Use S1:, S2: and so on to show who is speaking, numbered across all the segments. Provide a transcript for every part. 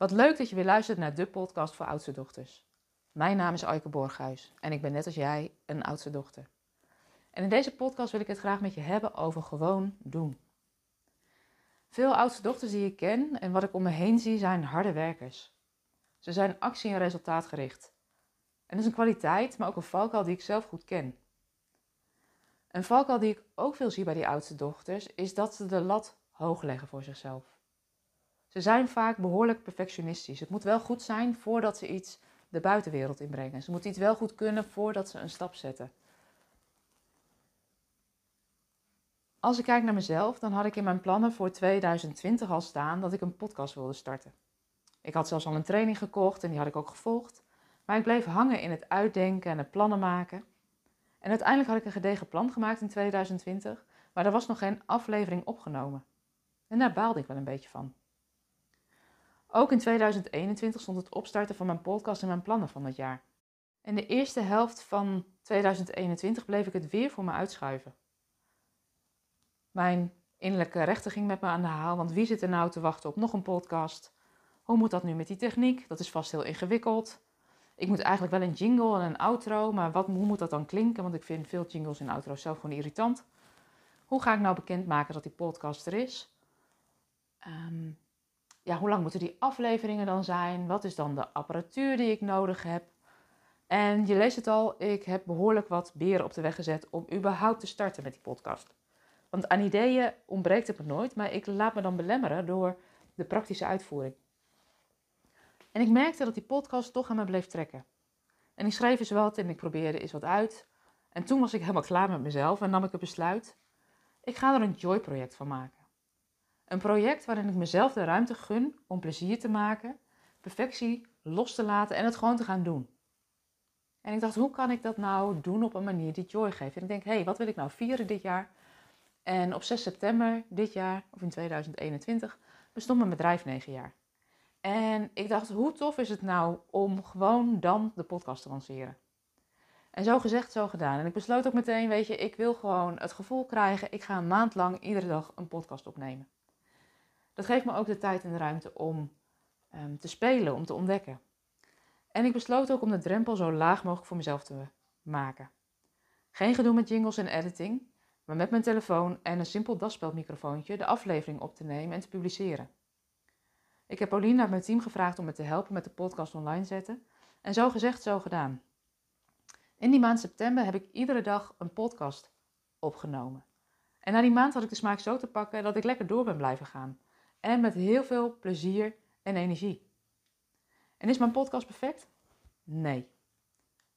S1: Wat leuk dat je weer luistert naar de podcast voor oudste dochters. Mijn naam is Aike Borghuis en ik ben net als jij een oudste dochter. En in deze podcast wil ik het graag met je hebben over gewoon doen. Veel oudste dochters die ik ken en wat ik om me heen zie zijn harde werkers. Ze zijn actie- en resultaatgericht. En dat is een kwaliteit, maar ook een valkuil die ik zelf goed ken. Een valkuil die ik ook veel zie bij die oudste dochters is dat ze de lat hoog leggen voor zichzelf. Ze zijn vaak behoorlijk perfectionistisch. Het moet wel goed zijn voordat ze iets de buitenwereld inbrengen. Ze moeten iets wel goed kunnen voordat ze een stap zetten. Als ik kijk naar mezelf, dan had ik in mijn plannen voor 2020 al staan dat ik een podcast wilde starten. Ik had zelfs al een training gekocht en die had ik ook gevolgd. Maar ik bleef hangen in het uitdenken en het plannen maken. En uiteindelijk had ik een gedegen plan gemaakt in 2020, maar er was nog geen aflevering opgenomen. En daar baalde ik wel een beetje van. Ook in 2021 stond het opstarten van mijn podcast in mijn plannen van het jaar. En de eerste helft van 2021 bleef ik het weer voor me uitschuiven. Mijn innerlijke rechter ging met me aan de haal, want wie zit er nou te wachten op nog een podcast? Hoe moet dat nu met die techniek? Dat is vast heel ingewikkeld. Ik moet eigenlijk wel een jingle en een outro, maar wat, hoe moet dat dan klinken? Want ik vind veel jingles en outro's zelf gewoon irritant. Hoe ga ik nou bekendmaken dat die podcast er is? Um, ja, hoe lang moeten die afleveringen dan zijn? Wat is dan de apparatuur die ik nodig heb? En je leest het al, ik heb behoorlijk wat beren op de weg gezet om überhaupt te starten met die podcast. Want aan ideeën ontbreekt het me nooit, maar ik laat me dan belemmeren door de praktische uitvoering. En ik merkte dat die podcast toch aan me bleef trekken. En ik schreef eens wat en ik probeerde eens wat uit. En toen was ik helemaal klaar met mezelf en nam ik het besluit: ik ga er een joy-project van maken. Een project waarin ik mezelf de ruimte gun om plezier te maken, perfectie los te laten en het gewoon te gaan doen. En ik dacht, hoe kan ik dat nou doen op een manier die joy geeft? En ik denk, hé, hey, wat wil ik nou vieren dit jaar? En op 6 september dit jaar, of in 2021, bestond mijn bedrijf 9 jaar. En ik dacht, hoe tof is het nou om gewoon dan de podcast te lanceren? En zo gezegd, zo gedaan. En ik besloot ook meteen, weet je, ik wil gewoon het gevoel krijgen, ik ga een maand lang iedere dag een podcast opnemen. Dat geeft me ook de tijd en de ruimte om um, te spelen, om te ontdekken. En ik besloot ook om de drempel zo laag mogelijk voor mezelf te maken. Geen gedoe met jingles en editing, maar met mijn telefoon en een simpel daspeldmicrofoontje de aflevering op te nemen en te publiceren. Ik heb Pauline uit mijn team gevraagd om me te helpen met de podcast online zetten. En zo gezegd, zo gedaan. In die maand september heb ik iedere dag een podcast opgenomen. En na die maand had ik de smaak zo te pakken dat ik lekker door ben blijven gaan en met heel veel plezier en energie. En is mijn podcast perfect? Nee.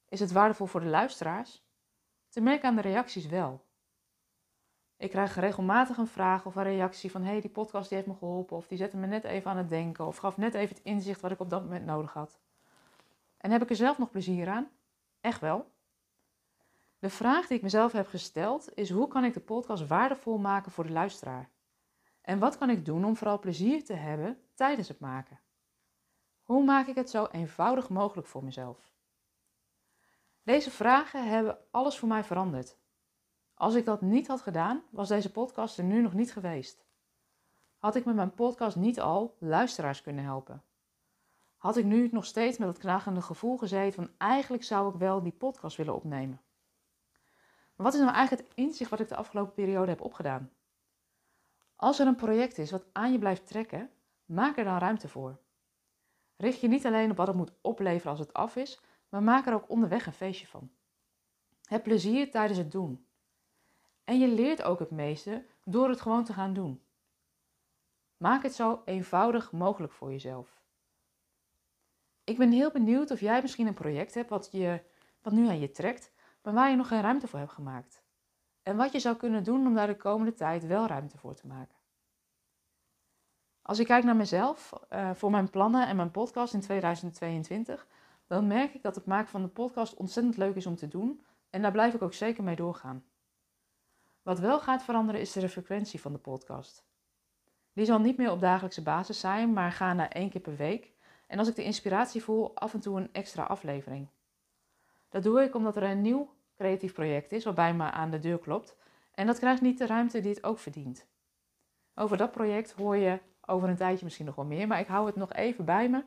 S1: Is het waardevol voor de luisteraars? Te merken aan de reacties wel. Ik krijg regelmatig een vraag of een reactie van: hey, die podcast die heeft me geholpen, of die zette me net even aan het denken, of gaf net even het inzicht wat ik op dat moment nodig had. En heb ik er zelf nog plezier aan? Echt wel. De vraag die ik mezelf heb gesteld is: hoe kan ik de podcast waardevol maken voor de luisteraar? En wat kan ik doen om vooral plezier te hebben tijdens het maken? Hoe maak ik het zo eenvoudig mogelijk voor mezelf? Deze vragen hebben alles voor mij veranderd. Als ik dat niet had gedaan, was deze podcast er nu nog niet geweest. Had ik met mijn podcast niet al luisteraars kunnen helpen? Had ik nu nog steeds met het knagende gevoel gezeten van eigenlijk zou ik wel die podcast willen opnemen? Wat is nou eigenlijk het inzicht wat ik de afgelopen periode heb opgedaan? Als er een project is wat aan je blijft trekken, maak er dan ruimte voor. Richt je niet alleen op wat het moet opleveren als het af is, maar maak er ook onderweg een feestje van. Heb plezier tijdens het doen. En je leert ook het meeste door het gewoon te gaan doen. Maak het zo eenvoudig mogelijk voor jezelf. Ik ben heel benieuwd of jij misschien een project hebt wat, je, wat nu aan je trekt, maar waar je nog geen ruimte voor hebt gemaakt en wat je zou kunnen doen om daar de komende tijd wel ruimte voor te maken. Als ik kijk naar mezelf, uh, voor mijn plannen en mijn podcast in 2022, dan merk ik dat het maken van de podcast ontzettend leuk is om te doen en daar blijf ik ook zeker mee doorgaan. Wat wel gaat veranderen is de frequentie van de podcast. Die zal niet meer op dagelijkse basis zijn, maar gaan naar één keer per week. En als ik de inspiratie voel, af en toe een extra aflevering. Dat doe ik omdat er een nieuw creatief project is, waarbij me aan de deur klopt. En dat krijgt niet de ruimte die het ook verdient. Over dat project hoor je Over een tijdje misschien nog wel meer, maar ik hou het nog even bij me,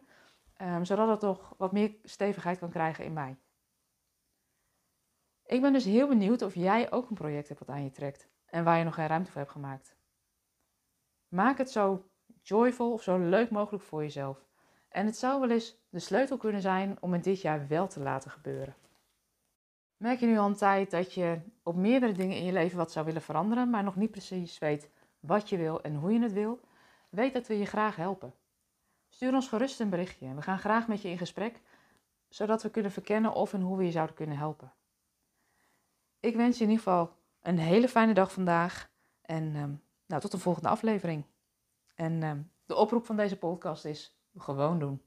S1: ehm, zodat het toch wat meer stevigheid kan krijgen in mij. Ik ben dus heel benieuwd of jij ook een project hebt wat aan je trekt en waar je nog geen ruimte voor hebt gemaakt. Maak het zo joyful of zo leuk mogelijk voor jezelf. En het zou wel eens de sleutel kunnen zijn om het dit jaar wel te laten gebeuren. Merk je nu al een tijd dat je op meerdere dingen in je leven wat zou willen veranderen, maar nog niet precies weet wat je wil en hoe je het wil? Weet dat we je graag helpen. Stuur ons gerust een berichtje. We gaan graag met je in gesprek, zodat we kunnen verkennen of en hoe we je zouden kunnen helpen. Ik wens je in ieder geval een hele fijne dag vandaag en ehm, nou, tot een volgende aflevering. En ehm, de oproep van deze podcast is gewoon doen.